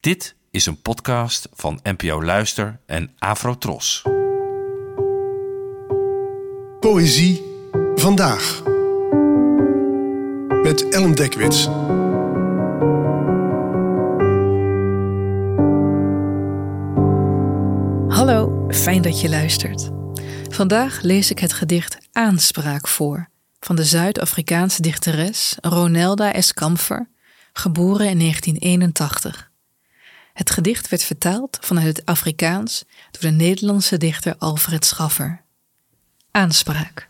Dit is een podcast van NPO Luister en Afrotros. Poëzie vandaag. Met Ellen Dekwits. Hallo, fijn dat je luistert. Vandaag lees ik het gedicht Aanspraak voor van de Zuid-Afrikaanse dichteres Ronelda Eskamfer, geboren in 1981. Het gedicht werd vertaald vanuit het Afrikaans door de Nederlandse dichter Alfred Schaffer. Aanspraak.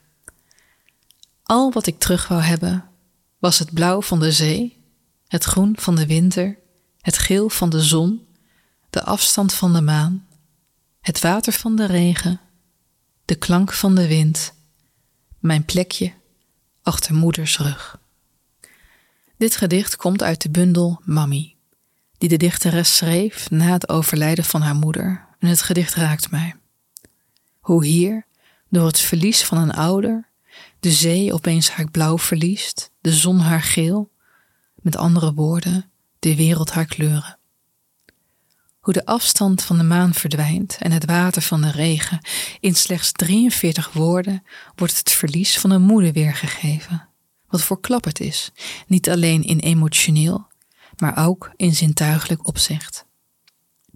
Al wat ik terug wou hebben, was het blauw van de zee, het groen van de winter, het geel van de zon, de afstand van de maan, het water van de regen, de klank van de wind, mijn plekje achter moeders rug. Dit gedicht komt uit de bundel Mammy, die de dichteres schreef na het overlijden van haar moeder, en het gedicht raakt mij. Hoe hier, door het verlies van een ouder, de zee opeens haar blauw verliest, de zon haar geel, met andere woorden, de wereld haar kleuren. Hoe de afstand van de maan verdwijnt en het water van de regen. In slechts 43 woorden wordt het verlies van een moeder weergegeven. Wat voor klap het is, niet alleen in emotioneel, maar ook in zintuigelijk opzicht.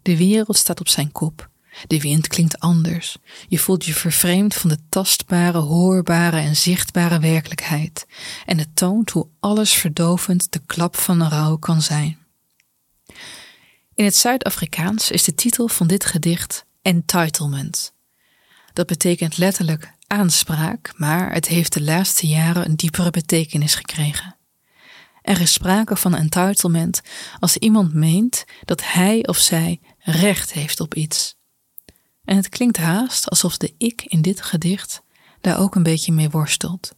De wereld staat op zijn kop. De wind klinkt anders. Je voelt je vervreemd van de tastbare, hoorbare en zichtbare werkelijkheid. En het toont hoe alles verdovend de klap van een rouw kan zijn. In het Zuid-Afrikaans is de titel van dit gedicht Entitlement. Dat betekent letterlijk aanspraak, maar het heeft de laatste jaren een diepere betekenis gekregen. Er is sprake van entitlement als iemand meent dat hij of zij recht heeft op iets. En het klinkt haast alsof de ik in dit gedicht daar ook een beetje mee worstelt.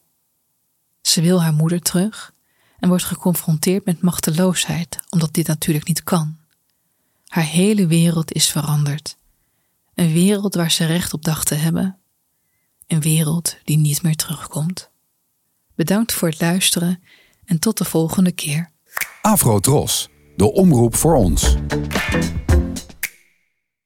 Ze wil haar moeder terug en wordt geconfronteerd met machteloosheid, omdat dit natuurlijk niet kan. Haar hele wereld is veranderd. Een wereld waar ze recht op dacht te hebben. Een wereld die niet meer terugkomt. Bedankt voor het luisteren en tot de volgende keer. Afro Tros, de omroep voor ons.